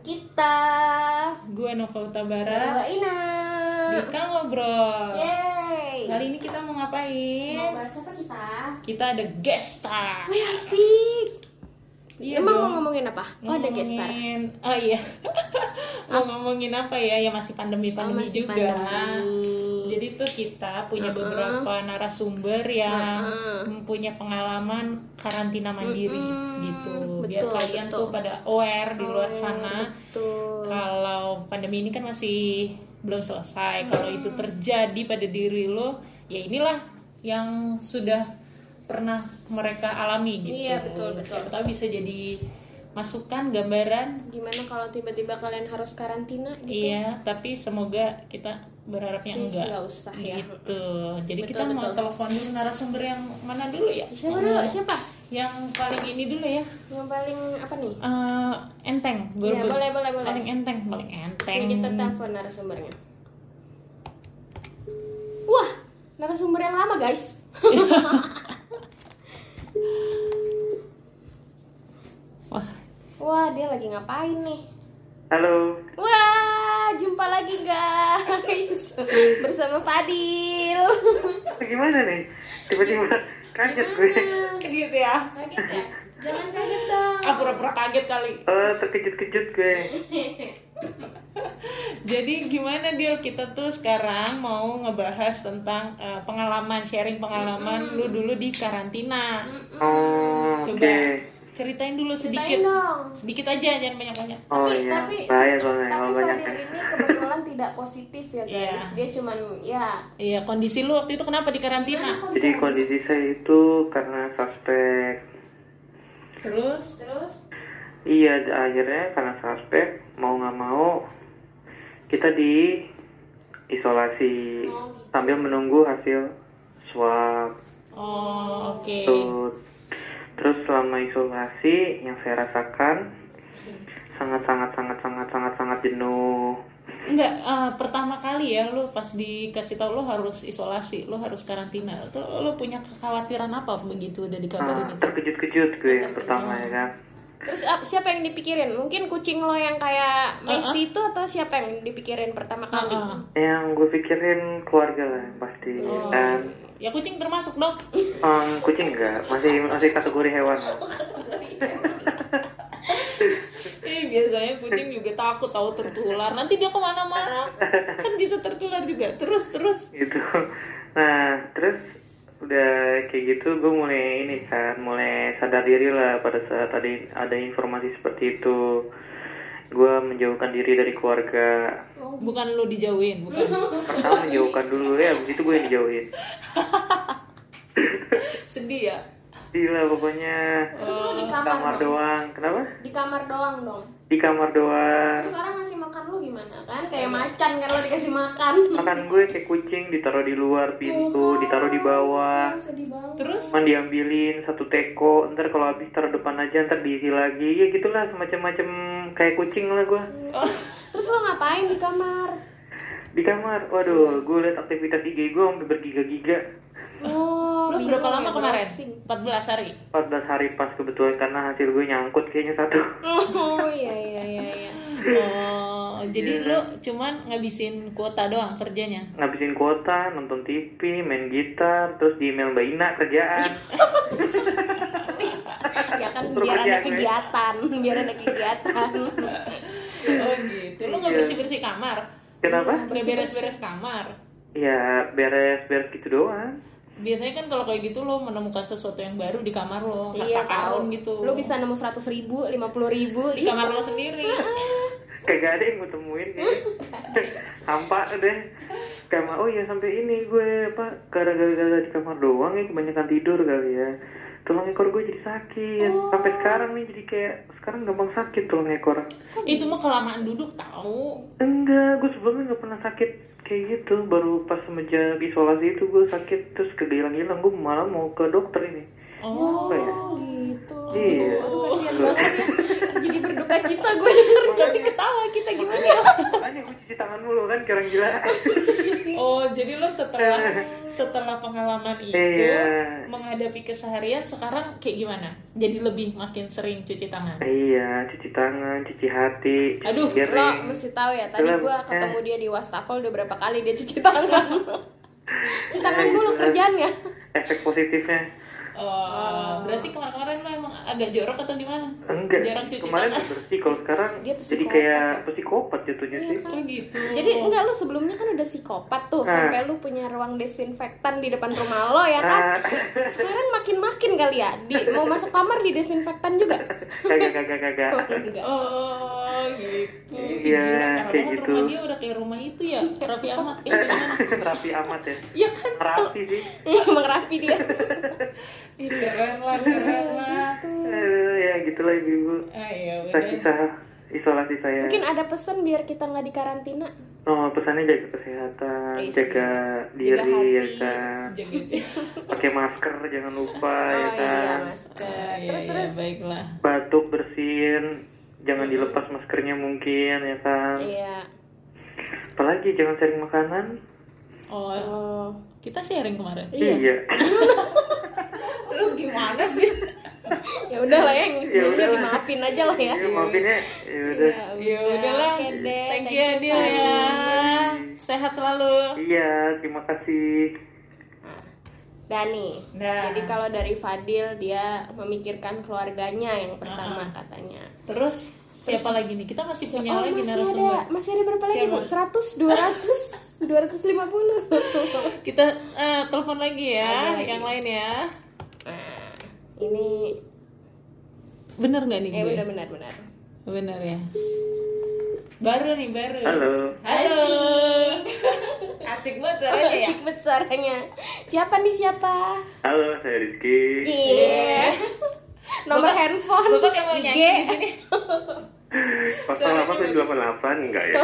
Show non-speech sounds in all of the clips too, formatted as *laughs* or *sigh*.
kita Gue Nova Utabara Ina Dika ngobrol Yeay Kali ini kita mau Mau ngapain? bahas apa kita? Kita ada guest star Wih asik Iya Emang dong. mau ngomongin apa? Oh ada guest star Oh iya *laughs* Mau ngomongin apa ya? Ya masih pandemi-pandemi Oh, masih juga pandemi. Jadi tuh kita punya Uh-uh. beberapa narasumber yang Uh-uh. mempunyai pengalaman karantina mandiri Mm-mm. gitu Biar Betul, kalian betul. tuh pada aware di luar Oh, sana Betul kalau pandemi ini kan masih belum selesai kalau itu terjadi pada diri lo ya inilah yang sudah pernah mereka alami gitu Iya, betul, betul. siapa tahu bisa jadi masukan gambaran Gimana kalau tiba-tiba kalian harus karantina gitu? iya tapi semoga kita berharapnya Sih, enggak nggak usah ya. gitu *laughs* jadi Betul, kita mau betul. telepon dulu narasumber yang mana dulu ya Siapa dulu? Siapa? yang paling ini dulu ya Yang paling apa nih? Eh, enteng Iya, Ber- boleh, boleh, boleh. paling enteng paling enteng Oke, kita telepon narasumbernya. Wah, narasumber yang lama guys. *laughs* wah Wah, dia lagi ngapain nih? Halo, Wah, jumpa lagi guys *laughs* bersama Fadil. gimana nih? Tiba-tiba kaget gue. gitu ya Kaget ya? Jangan kaget dong. ah pura-pura kaget kali Oh, terkejut-kejut gue. *laughs* jadi gimana deal kita tuh sekarang mau ngebahas tentang eh, pengalaman sharing pengalaman lu dulu di karantina Oh, oke. coba ceritain dulu Ceritain sedikit dong. sedikit aja jangan banyak-banyak Oh tapi, iya, tapi, bahaya soalnya tapi kalau banyak Fadil kan. ini kebetulan tidak positif ya guys. Iya. Dia cuman ya. iya kondisi lu waktu itu kenapa di karantina Jadi kondisi saya itu karena suspek. terus Terus? Iya, akhirnya karena suspek mau nggak mau kita di isolasi Oh, gitu. sambil menunggu hasil swab. oh oke Tuh. Terus selama isolasi yang saya rasakan sangat sangat sangat sangat sangat sangat jenuh. Enggak, eh, pertama kali ya lu pas dikasih tahu lu harus isolasi, lu harus karantina. Tuh lu punya kekhawatiran apa begitu udah dikabarin Nah, itu? terkejut-kejut gue yang pertama ya kan. Terus ap- siapa yang dipikirin? Mungkin kucing lo yang kayak Messi itu atau siapa yang dipikirin pertama kali? Heeh. Yang gue pikirin keluarga lah pasti Oh. dan Ya kucing termasuk dong. em, kucing enggak masih masih kategori hewan. Ih, biasanya kucing juga takut tahu tertular. Nanti dia ke mana-mana kan bisa tertular juga. Terus terus. gitu. Nah terus udah kayak gitu gue mulai ini kan mulai sadar diri lah pada saat tadi ada informasi seperti itu gue menjauhkan diri dari keluarga Bukan lu dijauhin, bukan. pertama menjauhkan dulu ya abis itu gue yang dijauhin *laughs* Sedih ya. gila pokoknya Terus lo di kamar, kamar dong? doang kenapa Di kamar doang dong. di kamar doang Terus orang makan lu gimana kan? Kayak macan kan lo dikasih makan. makan gue kayak kucing ditaruh di luar pintu ditaruh di bawah Ah, banget. Terus cuman diambilin satu teko ntar kalau habis taruh depan aja ntar diisi lagi ya gitulah semacam-macam kayak kucing lah gue oh, Terus lo ngapain di kamar? di kamar waduh gue liat aktivitas IG gue sampai bergiga-giga Oh, lu berapa lama ya, kemarin? browsing. 14 hari. 14 hari pas kebetulan karena hasil gue nyangkut kayaknya satu Oh iya iya iya iya. Oh, jadi lu cuman ngabisin kuota doang kerjanya. ngabisin kuota nonton TV main gitar terus di email mbak Ina kerjaan *laughs* Ya kan Suruh biar ada gue. kegiatan, biar ada kegiatan. *laughs* Oh gitu. Lu nggak Iya. bersih-bersih kamar? kenapa Nggak beres-beres kamar? ya beres-beres gitu doang Biasanya kan kalau kayak gitu lo menemukan sesuatu yang baru di kamar lo, Iya harta tahu. karun gitu. Lu bisa nemu seratus ribu, lima puluh ribu di kamar lo sendiri. *laughs* kagak ada yang gue temuin kayaknya hampa *laughs* deh kamar oh ya sampai ini gue apa gara-gara di kamar doang ya kebanyakan tidur kali ya. Tulang ekor gue jadi sakit. Sampai sekarang nih jadi kayak sekarang gampang sakit tulang ekor Itu mah kelamaan duduk tahu. enggak gue sebelumnya nggak pernah sakit kayak gitu. Baru pas semenjak isolasi itu gue sakit terus kegilang-gilang. Gue malah mau ke dokter ini. Oh, apa ya? Oh gitu. Iya. Aduh kasihan banget ya. Jadi berduka cita gue denger. Tapi ketawa kita gimana? Makanya gue cuci tangan mulu kan kayak orang gila. Oh, jadi lo setelah setelah pengalaman itu Iya. menghadapi keseharian sekarang kayak gimana? Jadi lebih makin sering cuci tangan. Iya, cuci tangan, cuci hati. Aduh, biar Lo mesti tahu ya, tadi gue ketemu dia di wastafel udah berapa kali dia cuci tangan. *laughs* cuci tangan mulu kerjaannya. efek positifnya. Oh, berarti kemarin-kemarin lo emang agak jorok atau gimana? Enggak. Jarang cuci Kemarin tangan. bersih, kalau sekarang Dia jadi kayak psikopat jatuhnya Iya sih. kan? Oh gitu. Jadi enggak lu sebelumnya kan udah psikopat tuh Nah. sampai lu punya ruang desinfektan di depan rumah lo ya kan? Ah, Sekarang makin-makin kali ya. Di, mau masuk kamar di desinfektan juga. *laughs* kagak kagak kagak. Enggak. Oh gitu. Iya, Gila, kayak gitu. rumah dia udah kayak rumah itu ya, Raffi Ahmad. Eh, gimana? *laughs* Rapi amat ya. Iya kan? Rapi sih. Emang rapi dia. *laughs* Ih, keren lah, keren lah. Eh, ya gitulah ibu-ibu. Ah, ya Nah, udah. kisah isolasi saya. Mungkin ada pesan biar kita nggak di karantina. Oh, pesannya jaga kesehatan, Isi. jaga diri Jaga ya hati. kan. Jaga Pakai masker jangan lupa Oh ya iya kan. masker. Ah, iya, Terus iya, terus. baiklah. Batuk bersihin, jangan dilepas maskernya mungkin ya kan. Iya. Apalagi jangan sharing makanan. Oh, Oh. kita sharing kemarin. Iya. *laughs* Lu gimana sih? Ya udah lah ya, yang Ya sebelumnya udahlah. dimaafin aja lah ya. Ya, maafin ya. Ya udah. Ya udahlah. Thank you Adil ya. Sehat selalu. Iya, terima kasih. Dani. Nah. Jadi kalau dari Fadil dia memikirkan keluarganya yang pertama Ah. katanya. Terus siapa lagi nih? Kita masih punya oh, lagi masih narasumber. ada, masih ada berapa lagi Siapa? bu? 100, 200, 250. Kita eh, telepon lagi ya, lagi. yang lain ya. Nah, ini Bener nggak nih eh gue? benar benar benar. Bener ya. Baru nih baru. Halo. Halo. Asik banget suaranya ya. Asik banget suaranya. Siapa nih siapa? Halo, saya Rizky. Iya. Nomor Bapak- handphone. Bapak yang mau IG. nyanyi di sini. Pasal apa tuh 88 enggak ya?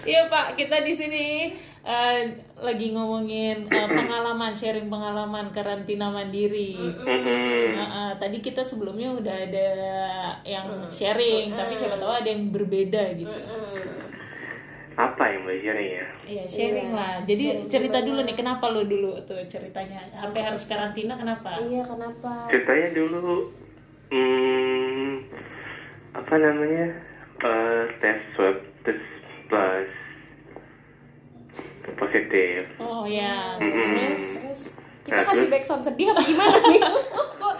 Iya Pak, kita di sini eh, lagi ngomongin eh, pengalaman, sharing pengalaman karantina mandiri. Mm-mm. Nah, eh, tadi kita sebelumnya udah ada yang sharing, tapi siapa tahu ada yang berbeda gitu. Hmm. Apa yang boleh sharing ya? Iya sharing lah. Jadi cerita dulu nih kenapa lo dulu tuh ceritanya sampai harus karantina kenapa? Iya kenapa? Ceritanya dulu hmm, apa namanya? eh, tes swab tes plus positif. Oh ya, Mm-mm. terus Terus kita Nah, kasih backsound sedih apa gimana nih? *laughs* kok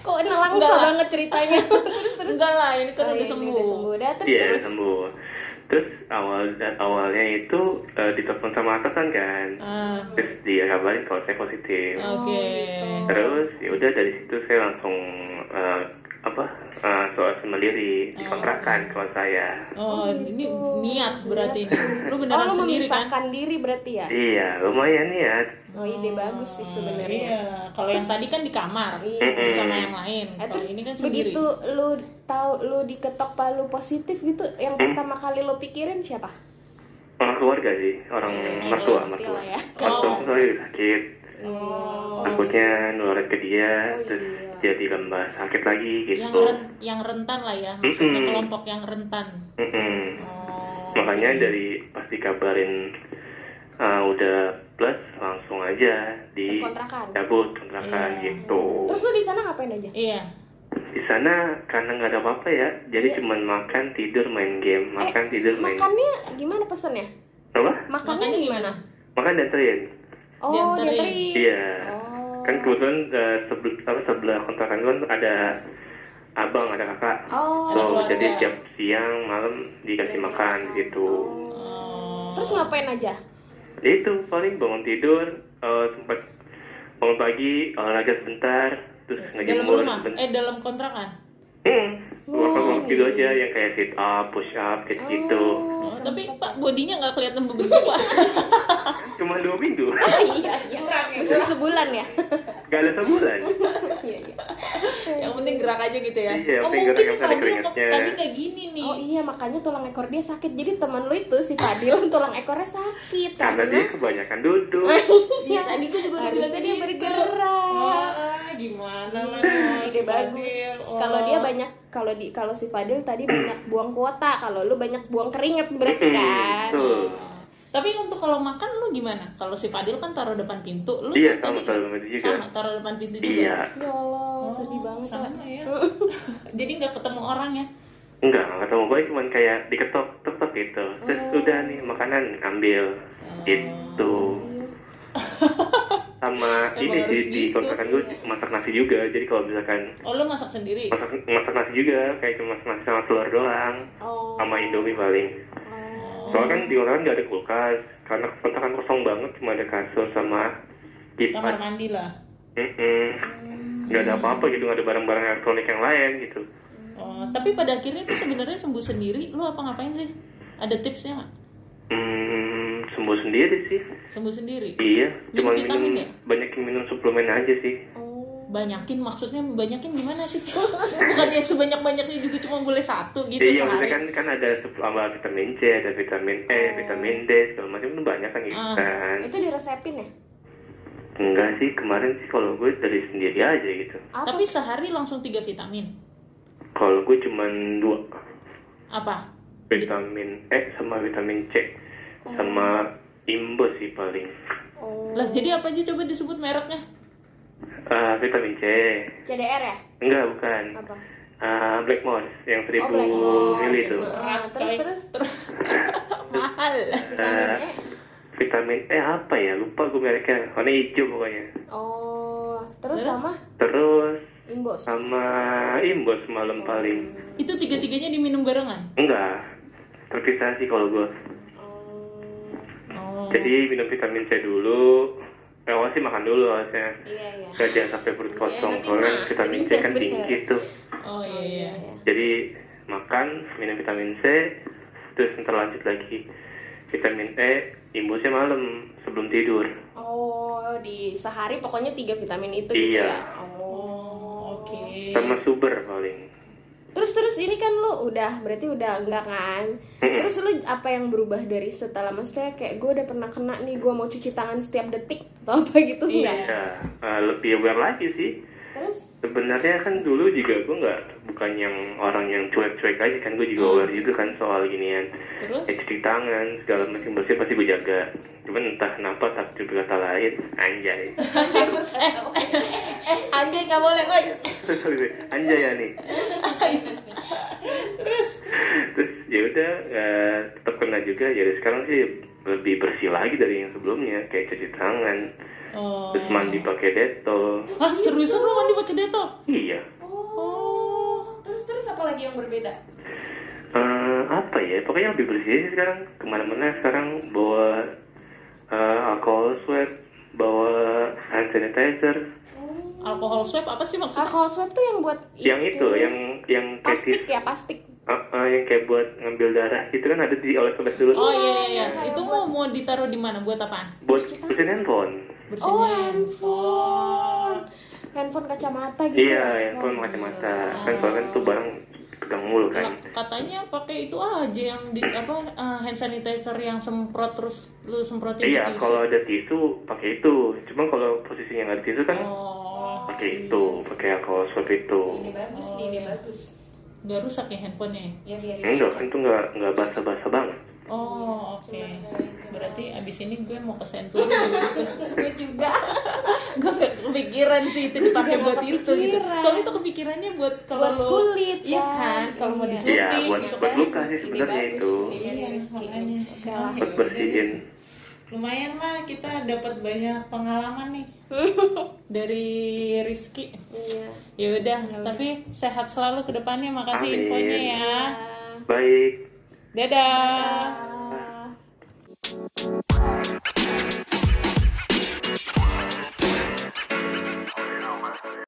kok nelangsa banget ceritanya. terus *laughs* terus. enggak lah ini kan Oh, udah ini sembuh. Udah sembuh. Udah terus Iya terus. sembuh. Terus awal awalnya itu eh, ditelepon sama atasan kan. Ah, Terus dia kabarin kalau saya positif. Oke. gitu. Terus ya udah dari situ saya langsung eh, eh, mandiri di kontrakan kalau saya. Oh, ini niat berarti Niat ini. sih. Lu oh, beneran lu sendiri kan? memisahkan diri berarti ya? Iya lumayan ya. Oh ide bagus sih sebenarnya. Iya, kalau yang tadi kan di kamar Iya. sama yang lain. Eh, Kalau terus ini kan sendiri. begitu lu tahu lu diketok palu positif gitu, yang pertama kali lu pikirin siapa? Orang keluarga sih, orang Hmm, mertua, mertua. ya. Mertua Oh. saya sakit, Oh. takutnya nular ke dia, Oh, terus iya. Jadi lembah sakit lagi Yang gitu. ren- yang rentan lah ya, maksudnya Mm-mm. kelompok yang rentan. Mm-mm. Oh. Makanya dari pas dikabarin uh, udah plus langsung aja di Kontrakan. cabut kontrakan Iya. gitu. Terus lu di sana ngapain aja? Iya. Di sana karena nggak ada apa-apa ya, jadi Iya. cuman makan tidur main game, makan tidur main. Makannya gimana pesennya? Apa? Makannya Makannya gimana? Makan dianterin. Oh, dianterin. Iya. Oh. Kan kebetulan uh, sebel- apa, sebelah kontrakan gue ada abang, ada kakak. Oh. So, keluarga. jadi tiap siang malam dikasih makan gitu. Oh. Terus ngapain aja? Itu paling bangun tidur, eh, sempat bangun pagi, olahraga sebentar, terus ngejemur sebentar. Eh dalam kontrakan? Hmm, Oh, gitu aja yang kayak sit up, push up, kayak gitu. Oh, tapi Pak bodinya nggak kelihatan berbentuk Pak. *laughs* Cuma dua minggu, *laughs* iya, iya. Mesti sebulan ya? gak ada sebulan. *laughs* Iya, iya. *laughs* yang penting gerak aja gitu ya Iya, oh mungkin gerak, nih Fadil tadi nggak gini nih Oh iya makanya tulang ekor dia sakit. Jadi teman lu itu si Fadil *laughs* tulang ekornya sakit. karena dia kebanyakan duduk *laughs* iya tadi gue juga udah bilang dia gitu. bergerak. Wah, gimana lah Ide bagus. Oh. Kalau dia banyak kalau di kalau si Fadil tadi banyak buang kuota, kalau lu banyak buang keringet berarti kan. Tapi untuk kalau makan lu gimana? Kalau si Fadil kan taruh depan pintu, lu Iya, sama, tadi- taruh depan pintu juga. Sama, taruh depan pintu juga. iya Ya Allah, sedih banget. Oh, Sama ya. *laughs* Jadi nggak ketemu orang ya? enggak nggak ketemu gue cuman kayak diketok tok gitu terus Oh. udah nih makanan ambil itu sama *laughs* Emang ini sih di gitu. kontrakan gue masak nasi juga jadi kalau misalkan Oh lu masak sendiri? masak masak nasi juga kayak cuma masak nasi sama telur doang Oh. sama indomie paling Oh. Soalnya kan di kontrakan nggak ada kulkas karena kontrakan kosong banget cuma ada kasur sama Kamar kipas mandi lah. Nggak ada apa-apa gitu nggak ada barang-barang elektronik yang lain gitu Oh, tapi pada akhirnya tuh sebenarnya sembuh sendiri. Lu apa ngapain sih? Ada tipsnya nggak? hmm, sembuh sendiri sih Sembuh sendiri. iya Minum cuma vitamin minum ya? banyakin minum suplemen aja sih Oh. Banyakin maksudnya banyakin gimana sih? *laughs* Bukannya sebanyak-banyaknya juga cuma boleh satu gitu iya maksudnya sehari. kan kan ada suplemen vitamin C ada vitamin E vitamin D segala macam itu banyak kan gitu Ah. kan Itu diresepin ya? enggak sih kemarin sih kalau gue dari sendiri aja gitu Apa? Tapi sehari langsung tiga vitamin. kalau gue cuman dua Apa? vitamin E sama vitamin C sama imbo sih paling Oh. Lah jadi apa aja coba disebut mereknya? Eh, vitamin C CDR ya? enggak bukan Apa? Eh, Blackmores yang Oh, seribu Blackmores. mili itu Ah, terus terus Terus *laughs* mahal. vitamin E. vitamin E apa ya lupa gue mereknya warna hijau pokoknya Oh, terus Terus? sama terus imbos. sama imbos malam paling Itu tiga-tiganya diminum barengan. enggak terpisah sih kalau gue Oh. Oh. jadi minum vitamin C dulu awal sih makan dulu harusnya Iya, iya. Gak jangan sampai perut Iya, kosong nanti soalnya mah. vitamin C kan Bener. tinggi tuh Oh iya iya. jadi makan minum vitamin C terus ntar lanjut lagi vitamin E imbusnya malam sebelum tidur Oh, di sehari pokoknya tiga vitamin itu gitu Iya. ya. Oh, Oh, oke. sama super paling Terus terus ini kan lu udah berarti udah enggak kan? Terus lu apa yang berubah dari setelah maksudnya kayak gue udah pernah kena nih gue mau cuci tangan setiap detik atau apa gitu Iya. enggak? ya eh, lebih aware lagi sih Terus sebenarnya kan dulu juga gue nggak bukan yang orang yang cuek-cuek aja kan gue juga aware juga kan soal ginian Terus? ya, cuci tangan segala macam bersih pasti gue jaga cuman entah kenapa takdir berkata lain anjay *laughs* Eh anjay nggak boleh, woi. *laughs* anjay ya nih Terus? terus ya udah eh, tetap kena juga jadi sekarang sih lebih bersih lagi dari yang sebelumnya kayak cuci tangan Oh. terus mandi pakai detol Hah seriusan lu mandi pakai detol? iya Oh, terus terus apa lagi yang berbeda? Eh, apa ya pokoknya lebih bersih sih sekarang ke mana-mana sekarang bawa eh, alcohol swab bawa hand sanitizer Alkohol swab apa sih maksudnya? Alkohol swab tuh yang buat yang itu yang yang kayak plastik ya plastik. eh, eh, yang kayak buat ngambil darah itu kan ada di oles-oles dulu Oh iya iya iya. Kayak Itu mau mau ditaruh di mana? Buat apaan? buat bersihin handphone Bersihin Oh handphone, handphone kacamata gitu. iya ya? handphone kacamata Oh. kan soalnya kan tuh barang pegang mulu kan. Nah, katanya pakai itu aja yang di apa eh, hand sanitizer yang semprot terus lu semprotin iya tisu. kalau ada tisu pakai itu. Cuma kalau posisinya nggak ada tisu kan Oh, pakai itu pakai alcohol swab itu. Ide bagus nih, ide bagus. nggak rusak ya handphonenya? Ya? Biar enggak kan tuh nggak nggak basa-basa banget Oh, oke. Cuma kayak itu. Berarti abis ini gue mau ke Sentul *laughs* gitu. gue juga. *laughs* gue gak kepikiran sih itu dipakai buat itu gitu. Soalnya itu kepikirannya buat kalau Buat lo kulit, Iya kan? kan, kalau mau Iya. disuntik Iya, buat- gitu buat kan. luka sih sebenarnya itu. Iya. Oke buat yaudah bersihin. Lumayan lah kita dapat banyak pengalaman nih *laughs* dari Rizky. Iya. Ya udah, tapi sehat selalu ke depannya. Makasih Amin. infonya ya. Ya. baik Dadah. Ah.